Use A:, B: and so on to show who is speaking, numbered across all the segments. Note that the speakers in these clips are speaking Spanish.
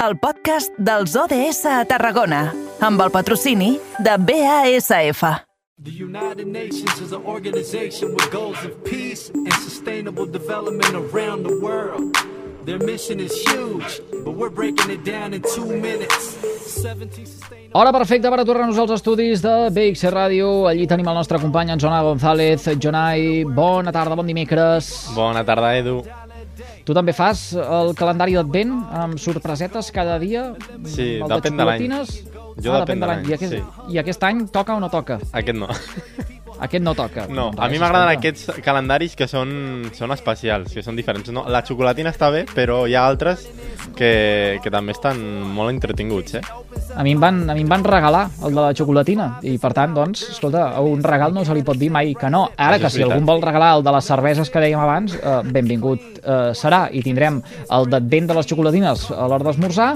A: el podcast dels ODS a Tarragona, amb el patrocini de BASF.
B: The United Nations is an organization with goals of peace and sustainable development around the world. Their mission is huge, but we're breaking it down in two minutes. 17 sustainable...
C: Hora perfecta per aturar-nos als estudis de BXC Ràdio. Allí tenim el nostre company, en Jonai González. Jonai, bona tarda, bon dimecres.
D: Bona tarda, Edu.
C: Tu també fas el calendari d'advent amb sorpresetes cada dia?
D: Sí,
C: El
D: depèn de l'any. Jo
C: ah,
D: depèn de l'any,
C: I aquest,
D: sí.
C: I aquest any toca o no toca?
D: Aquest no.
C: Aquest no toca.
D: No, a mi m'agraden aquests calendaris que són, són especials, que són diferents. No, la xocolatina està bé, però hi ha altres que, que també estan molt entretinguts, eh?
C: A mi, em van, a mi em van regalar el de la xocolatina i per tant, doncs, escolta, a un regal no se li pot dir mai que no. Ara
D: Això
C: que si algú vol regalar el de les cerveses que dèiem abans, eh, benvingut eh, serà i tindrem el d'advent de les xocolatines a l'hora d'esmorzar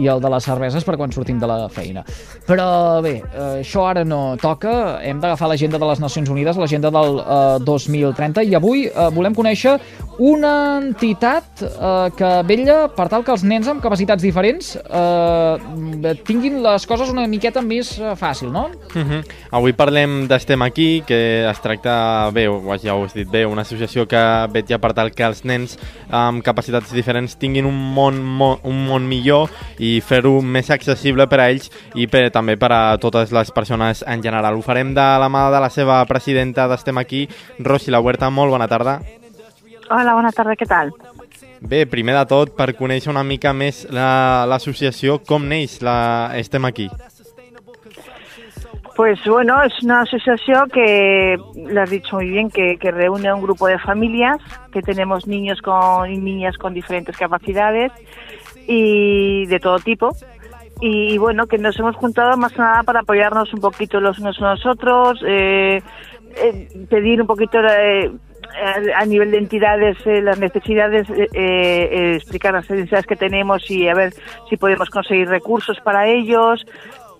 C: i el de les cerveses per quan sortim de la feina. Però bé, eh, això ara no toca, hem d'agafar l'agenda de les Nacions Unides, l'agenda del eh, 2030 i avui eh, volem conèixer una entitat eh, que vetlla per tal que els nens amb capacitats diferents eh, tinguin les coses una miqueta més eh, fàcil, no?
D: Uh -huh. Avui parlem d'Estem aquí, que es tracta, bé, ja ho has dit bé, una associació que vetlla per tal que els nens amb capacitats diferents tinguin un món, mo, un món millor i fer-ho més accessible per a ells i per, també per a totes les persones en general. Ho farem de la mà de la seva presidenta d'Estem aquí, Rosi La Huerta. Molt bona tarda.
E: Hola, bona tarda, què tal?
D: Bé, primer de tot, per conèixer una mica més la- com neix la Estem aquí?
E: Pues bueno, es una asociación que, lo has dicho muy bien, que, que reúne a un grupo de familias, que tenemos niños con, y niñas con diferentes capacidades y de todo tipo. Y, bueno, que nos hemos juntado más nada para apoyarnos un poquito los unos a los otros, eh, eh, pedir un poquito eh, a, nivel de entidades eh, las necesidades, eh, explicar las necesidades que tenemos y a ver si podemos conseguir recursos para ellos.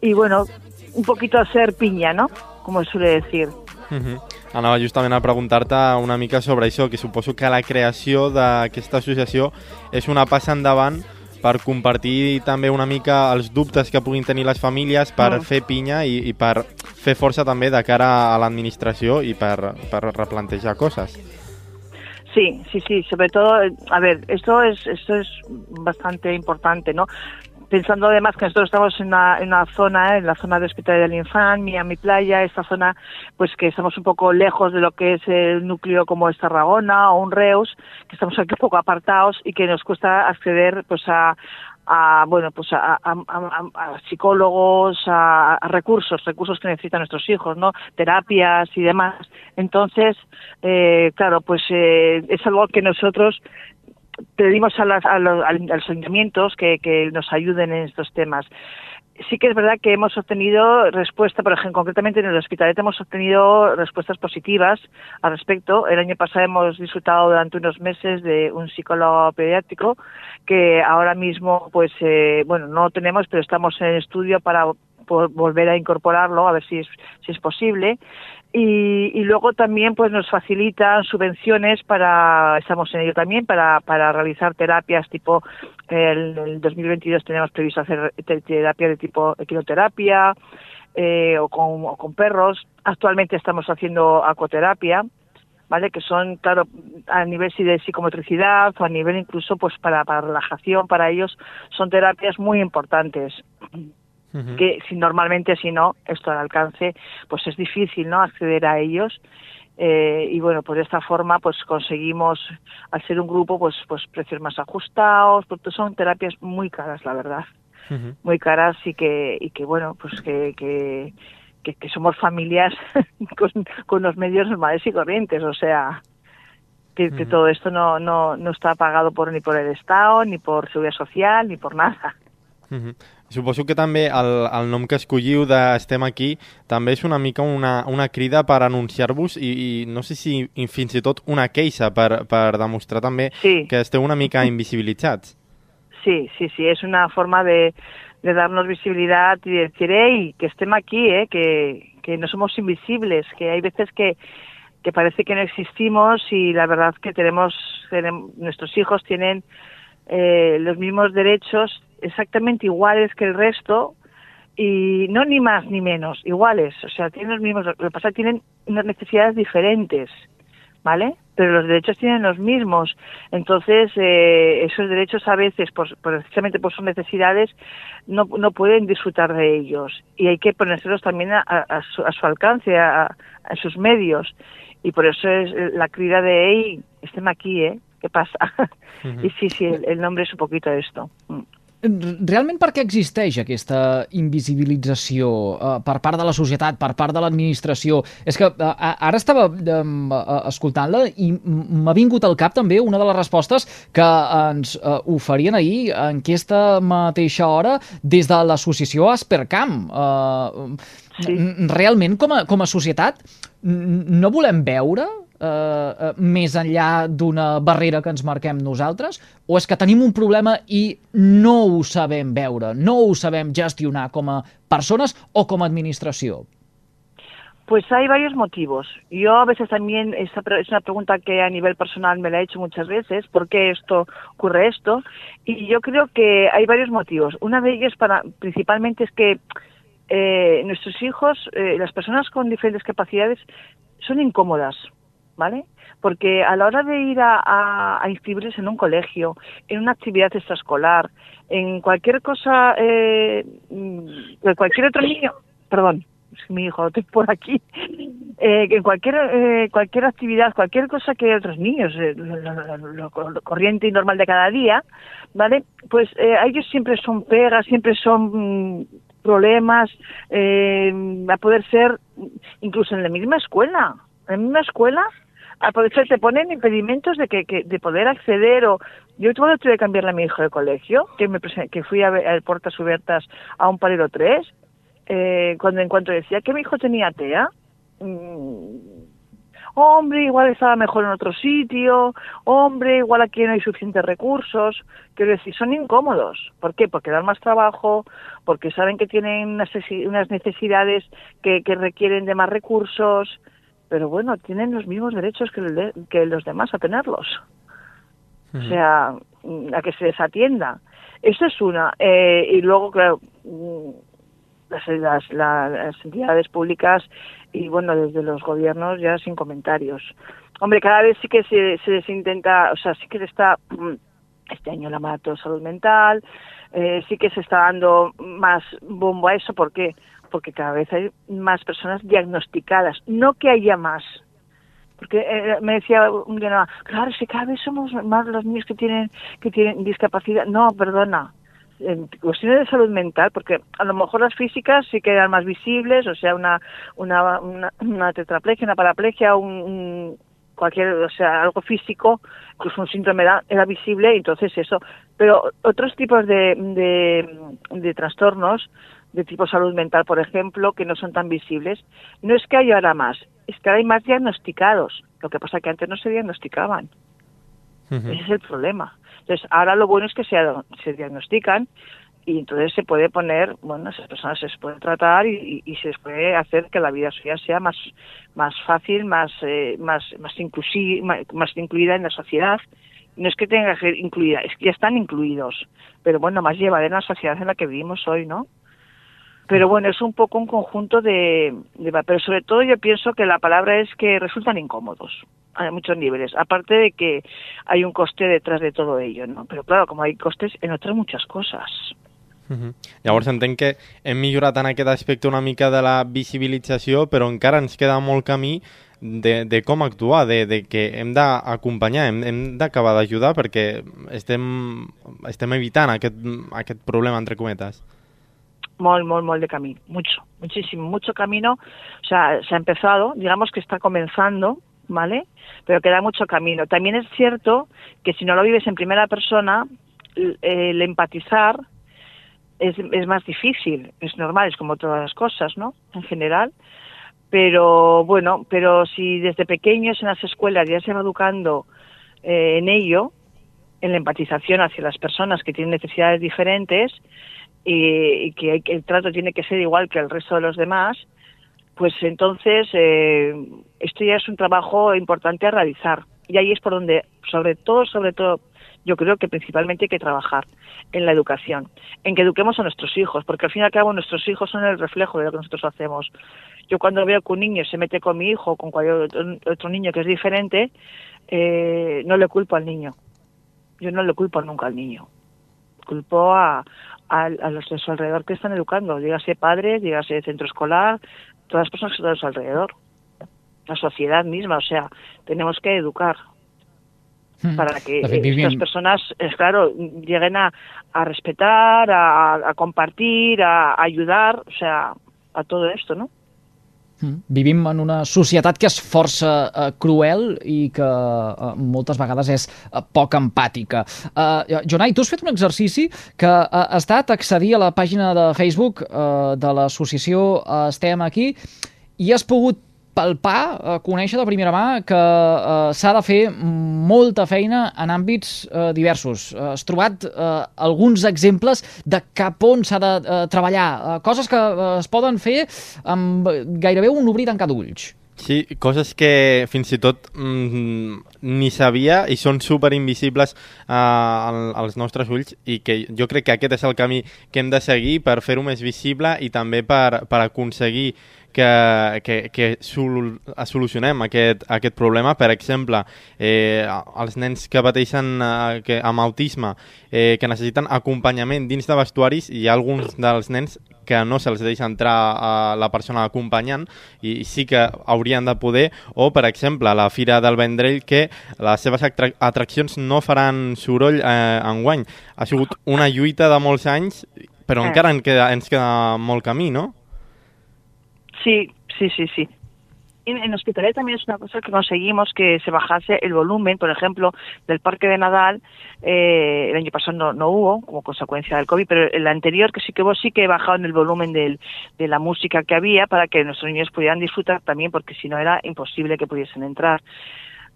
E: Y bueno, un poquito hacer piña, ¿no? Como suele decir.
D: Uh -huh. Anava justament a preguntar-te una mica sobre això, que suposo que la creació d'aquesta associació és una passa endavant per compartir també una mica els dubtes que puguin tenir les famílies, per
E: Mm.
D: fer pinya i, i per fer força també de cara a l'administració i per, per replantejar coses.
E: Sí, sí, sí, sobre todo, a ver, esto es, esto es bastante importante, ¿no? Pensando además que nosotros estamos en una, en una zona, en la zona de Hospital del Infant, Miami Playa, esta zona, pues que estamos un poco lejos de lo que es el núcleo como es Tarragona o un Reus, que estamos aquí un poco apartados y que nos cuesta acceder, pues a, a bueno pues a, a- psicólogos a recursos recursos que necesitan nuestros hijos no terapias y demás. Entonces eh, claro pues eh, es algo que nosotros pedimos a, las, a, los, ayuntamientos que, que nos ayuden en estos temas sí que es verdad que hemos obtenido respuesta, por ejemplo, concretamente en el hospital hemos obtenido respuestas positivas al respecto. El año pasado hemos disfrutado durante unos meses de un psicólogo pediátrico que ahora mismo, pues, eh, bueno, no tenemos, pero estamos en estudio para volver a incorporarlo, a ver si es, si es posible. Y, y luego también pues nos facilitan subvenciones para, estamos en ello también, para, para realizar terapias tipo, el, el 2022 tenemos previsto hacer te- terapia de tipo equinoterapia eh, o, con, o con perros. Actualmente estamos haciendo acuaterapia, ¿vale? Que son, claro, a nivel de psicomotricidad o a nivel incluso pues para relajación, para ellos son terapias muy importantes que si normalmente si no esto al alcance pues es difícil no acceder a ellos. Eh, y bueno pues de esta forma pues conseguimos al ser un grupo pues pues precios más ajustados porque son terapias muy caras la verdad. Muy caras y que y que bueno pues que que, que, que somos familias con, con los medios normales y corrientes. O sea que, que todo esto no, no no está pagado por ni por el Estado ni por seguridad social ni por nada.
D: Mhm. Suposo que també el, el nom que escolliu d'Estem aquí també és una mica una, una crida per anunciar-vos i, i no sé si i fins i tot una queixa per, per demostrar també
E: Sí.
D: que esteu una mica invisibilitzats.
E: Sí, sí, sí, es una forma de, de darnos visibilidad y de decir, hey, que estemos aquí, ¿eh? que, que no somos invisibles, que hay veces que, que parece que no existimos y la verdad que tenemos, tenemos nuestros hijos tienen eh, los mismos derechos exactamente iguales que el resto y no ni más ni menos, iguales, o sea, tienen los mismos, lo que pasa es que tienen unas necesidades diferentes, ¿vale? Pero los derechos tienen los mismos, entonces eh, esos derechos a veces, por, precisamente por sus necesidades, no, no pueden disfrutar de ellos y hay que ponérselos también a, a, su, a su, alcance, a, a, sus medios y por eso es la crida de, hey, estén aquí, ¿eh? ¿Qué pasa? Uh -huh. Y sí, sí, el, el nombre es un poquito esto. Mm.
C: Realment per què existeix aquesta invisibilització uh, per part de la societat, per part de l'administració? És que uh, ara estava uh, escoltant-la i m'ha vingut al cap també una de les respostes que ens uh, oferien ahir en aquesta mateixa hora des de l'associació Aspercam. Uh, sí. Realment, com a, com a societat, no volem veure eh, més enllà d'una barrera que ens marquem nosaltres? O és que tenim un problema i no ho sabem veure, no ho sabem gestionar com a persones o com a administració?
E: Pues hay varios motivos. Yo a veces también, esta es una pregunta que a nivel personal me la he hecho muchas veces, ¿por qué esto ocurre esto? Y yo creo que hay varios motivos. Una de ellas para, principalmente es que eh, nuestros hijos, eh, las personas con diferentes capacidades, son incómodas. ¿Vale? Porque a la hora de ir a, a, a, inscribirles en un colegio, en una actividad extraescolar, en cualquier cosa, eh, de cualquier otro niño, perdón, mi hijo estoy por aquí, eh, en cualquier eh, cualquier actividad, cualquier cosa que otros niños, eh, lo, corriente y normal de cada día, ¿vale? Pues eh, ellos siempre son pegas, siempre son mm, problemas, eh, a poder ser incluso en la misma escuela, en la misma escuela a poder te ponen impedimentos de que, de poder acceder o yo cuando tuve que cambiarle a mi hijo de colegio que me que fui a, a puertas abiertas a un parero 3 eh, cuando en cuanto decía que mi hijo tenía TEA mmm, hombre igual estaba mejor en otro sitio hombre igual aquí no hay suficientes recursos. Quiero decir son incómodos. ¿por qué? porque dan más trabajo porque saben que tienen unas necesidades que, que requieren de más recursos pero bueno, tienen los mismos derechos que, de, que los demás a tenerlos. Uh -huh. O sea, a que se les atienda. Eso es una. Eh, y luego, claro, las, las, las, entidades públicas y, bueno, desde los gobiernos ya sin comentarios. Hombre, cada vez sí que se, se les intenta, o sea, sí que se está, este año la maratón salud mental, eh, sí que se está dando más bombo a eso, ¿por qué? Porque cada vez hay más personas diagnosticadas, no que haya más. Porque eh, me decía un día, claro, si cada vez somos más los niños que tienen que tienen discapacidad. No, perdona. En cuestiones de salud mental, porque a lo mejor las físicas sí que eran más visibles, o sea, una una, una, una tetraplegia, una paraplegia, un cualquier, o sea, algo físico, incluso un síndrome era, era visible, entonces eso. Pero otros tipos de, de, de trastornos de tipo salud mental, por ejemplo, que no son tan visibles, no es que haya ahora más, es que ahora hay más diagnosticados. Lo que pasa es que antes no se diagnosticaban. Uh -huh. Ese es el problema. Entonces, ahora lo bueno es que se, se diagnostican y entonces se puede poner, bueno, esas personas se les puede tratar y, se les puede hacer que la vida suya sea más, más fácil, más, eh, más, más, inclusiva, más incluida en la sociedad no es que tenga que ser incluida, es que ya están incluidos, pero bueno, más llevadera en la sociedad en la que vivimos hoy, ¿no? Pero bueno, es un poco un conjunto de, de, Pero sobre todo yo pienso que la palabra es que resultan incómodos a muchos niveles. Aparte de que hay un coste detrás de todo ello, ¿no? Pero claro, como hay costes en otras muchas cosas.
D: -huh. Llavors entenc que hem millorat en aquest aspecte una mica de la visibilització, però encara ens queda molt camí de, de com actuar, de, de que hem d'acompanyar, hem, hem d'acabar d'ajudar perquè estem, estem evitant aquest, aquest problema, entre cometes.
E: Mol, mol, mol de camino, mucho, muchísimo, mucho camino. O sea, se ha empezado, digamos que está comenzando, ¿vale? Pero queda mucho camino. También es cierto que si no lo vives en primera persona, el empatizar es, es más difícil, es normal, es como todas las cosas, ¿no? En general. Pero bueno, pero si desde pequeños en las escuelas ya se va educando eh, en ello, en la empatización hacia las personas que tienen necesidades diferentes, y, y que, hay, el trato tiene que ser igual que el resto de los demás, pues entonces eh, esto ya es un trabajo importante a realizar. Y ahí es por donde, sobre todo, sobre todo, yo creo que principalmente hay que trabajar en la educación, en que eduquemos a nuestros hijos, porque al fin y al cabo nuestros hijos son el reflejo de lo que nosotros hacemos. Yo cuando veo que un niño se mete con mi hijo o con cualquier otro, niño que es diferente, eh, no le culpo al niño. Yo no le culpo nunca al niño. Culpo a, los de su alrededor que están educando, dígase padres, dígase centro escolar, todas las personas que están a su alrededor. La sociedad misma, o sea, tenemos que educar. Para que eh,
C: vivim-
E: estas personas, eh, claro, lleguen a, a respetar, a, a compartir, a, a ayudar, o sea, a todo esto, ¿no?
C: Mm. Vivim en una societat que és força eh, cruel i que eh, moltes vegades és eh, poc empàtica. Eh, Jonai, tu has fet un exercici que eh, ha estat accedir a la pàgina de Facebook eh, de l'associació eh, Estem Aquí i has pogut palpar, eh, conèixer de primera mà que eh, s'ha de fer molta feina en àmbits eh, diversos. Eh, has trobat eh, alguns exemples de cap on s'ha de eh, treballar, eh, coses que eh, es poden fer amb gairebé un obrir tancar d'ulls.
D: Sí, coses que fins i tot mm, ni sabia i són super invisibles uh, als nostres ulls i que jo crec que aquest és el camí que hem de seguir per fer-ho més visible i també per, per aconseguir que, que, que sol, solucionem aquest, aquest problema. Per exemple, eh, els nens que pateixen eh, que, amb autisme, eh, que necessiten acompanyament dins de vestuaris, hi ha alguns dels nens que no se'ls deixa entrar a la persona acompanyant i sí que haurien de poder, o per exemple la Fira del Vendrell que les seves atrac atraccions no faran soroll eh, enguany. Ha sigut una lluita de molts anys, però
E: Eh.
D: encara en queda, ens queda molt camí, no?
E: Sí, sí, sí, sí. En, en Hospitalet también es una cosa que conseguimos que se bajase el volumen, por ejemplo, del Parque de Nadal. eh, el año pasado no, no hubo, como consecuencia del COVID, pero el anterior que sí que hubo, sí que en el volumen de la música que había para que nuestros niños pudieran disfrutar también, porque si no era imposible que pudiesen entrar.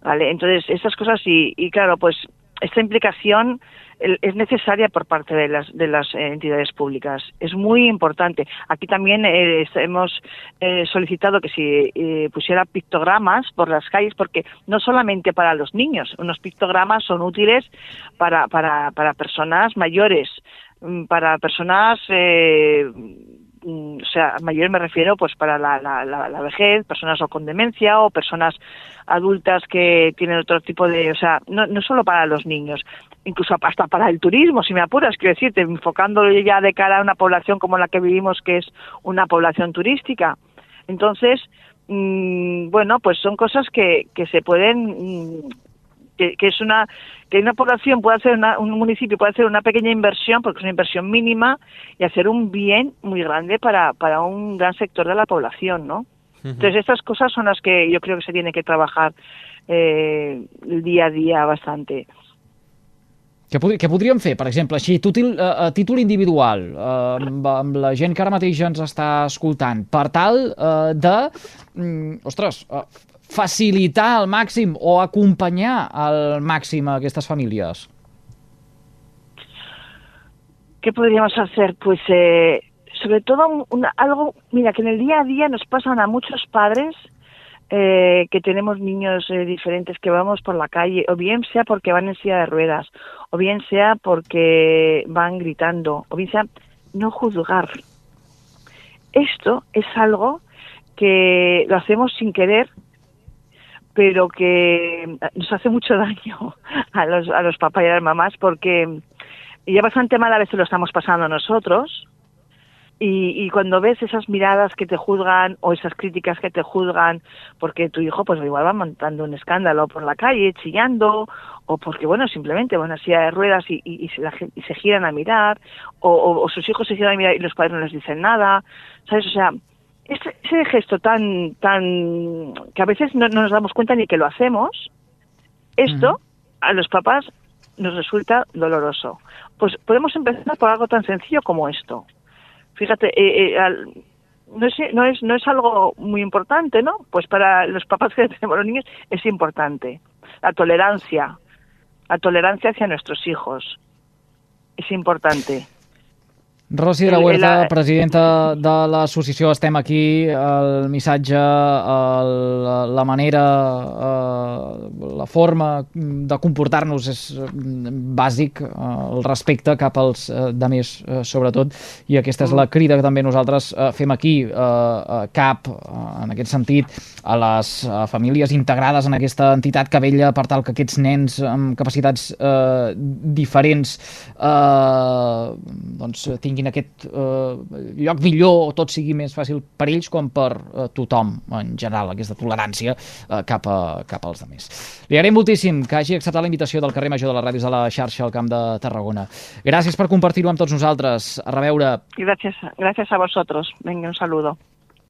E: ¿Vale? Entonces, esas cosas y, y claro, pues esta implicación es necesaria por parte de las, de las eh, entidades públicas. Es muy importante. Aquí también eh, hemos eh, solicitado que se eh, pusiera pictogramas por las calles, porque no solamente para los niños, unos pictogramas son útiles para, para, para personas mayores, mm, para personas eh, o sea, mayor me refiero pues para la, la, la, la vejez, personas o con demencia o personas adultas que tienen otro tipo de, o sea, no, no solo para los niños, incluso hasta para el turismo, si me apuras, quiero decirte, enfocándolo ya de cara a una población como la que vivimos, que es una población turística. Entonces, mm, bueno, pues son cosas que, que se pueden mm, que, que es una que una población puede hacer una- un municipio puede hacer una pequeña inversión porque es una inversión mínima y hacer un bien muy grande para para un gran sector de la población, ¿no? Entonces estas cosas son las que yo creo que se tiene que trabajar eh, el día a día bastante.
C: Què, pod què podríem fer, per exemple, així, tutil, a, a títol individual, eh, amb, amb la gent que ara mateix ens està escoltant, per tal eh, de, mm, ostres, eh, facilitar al màxim o acompanyar al màxim a aquestes famílies?
E: ¿Qué podríamos hacer? Pues eh, sobre todo un- una- algo, mira, que en el día a día nos pasan a muchos padres eh, que tenemos niños eh, diferentes que vamos por la calle, o bien sea porque van en silla de ruedas, o bien sea porque van gritando, o bien sea no juzgar. Esto es algo que lo hacemos sin querer, pero que nos hace mucho daño a los, a los papás y a las mamás porque ya bastante mal a veces lo estamos pasando nosotros y, y cuando ves esas miradas que te juzgan o esas críticas que te juzgan porque tu hijo pues igual va montando un escándalo por la calle chillando o porque bueno simplemente van así de ruedas y, y, se, la se giran a mirar o sus hijos se giran a mirar y los padres no les dicen nada sabes o sea ese, ese gesto tan tan que a veces no, no nos damos cuenta ni que lo hacemos esto a los papás nos resulta doloroso. Pues podemos empezar por algo tan sencillo como esto. Fíjate, eh, eh, al- no, es, no, es, no es algo muy importante, ¿no? Pues para los papás que tenemos los niños es importante. La tolerancia, la tolerancia hacia nuestros hijos es importante.
C: Rosy de la Huerta, presidenta de l'associació Estem aquí, el missatge, el, la manera, eh, la forma de comportar-nos és bàsic, eh, el respecte cap als eh, de més, sobretot, i aquesta és la crida que també nosaltres fem aquí, cap, en aquest sentit, a les famílies integrades en aquesta entitat que vella per tal que aquests nens amb capacitats diferents doncs, tinguin aquest eh, lloc millor o tot sigui més fàcil per ells com per eh, tothom en general, aquesta tolerància eh, cap, a, cap als altres. Li agraïm moltíssim que hagi acceptat la invitació del carrer Major de les Ràdios de la xarxa al Camp de Tarragona. Gràcies per compartir-ho amb tots nosaltres. A reveure.
E: Gràcies, gràcies a vosotros. Venga, un saludo.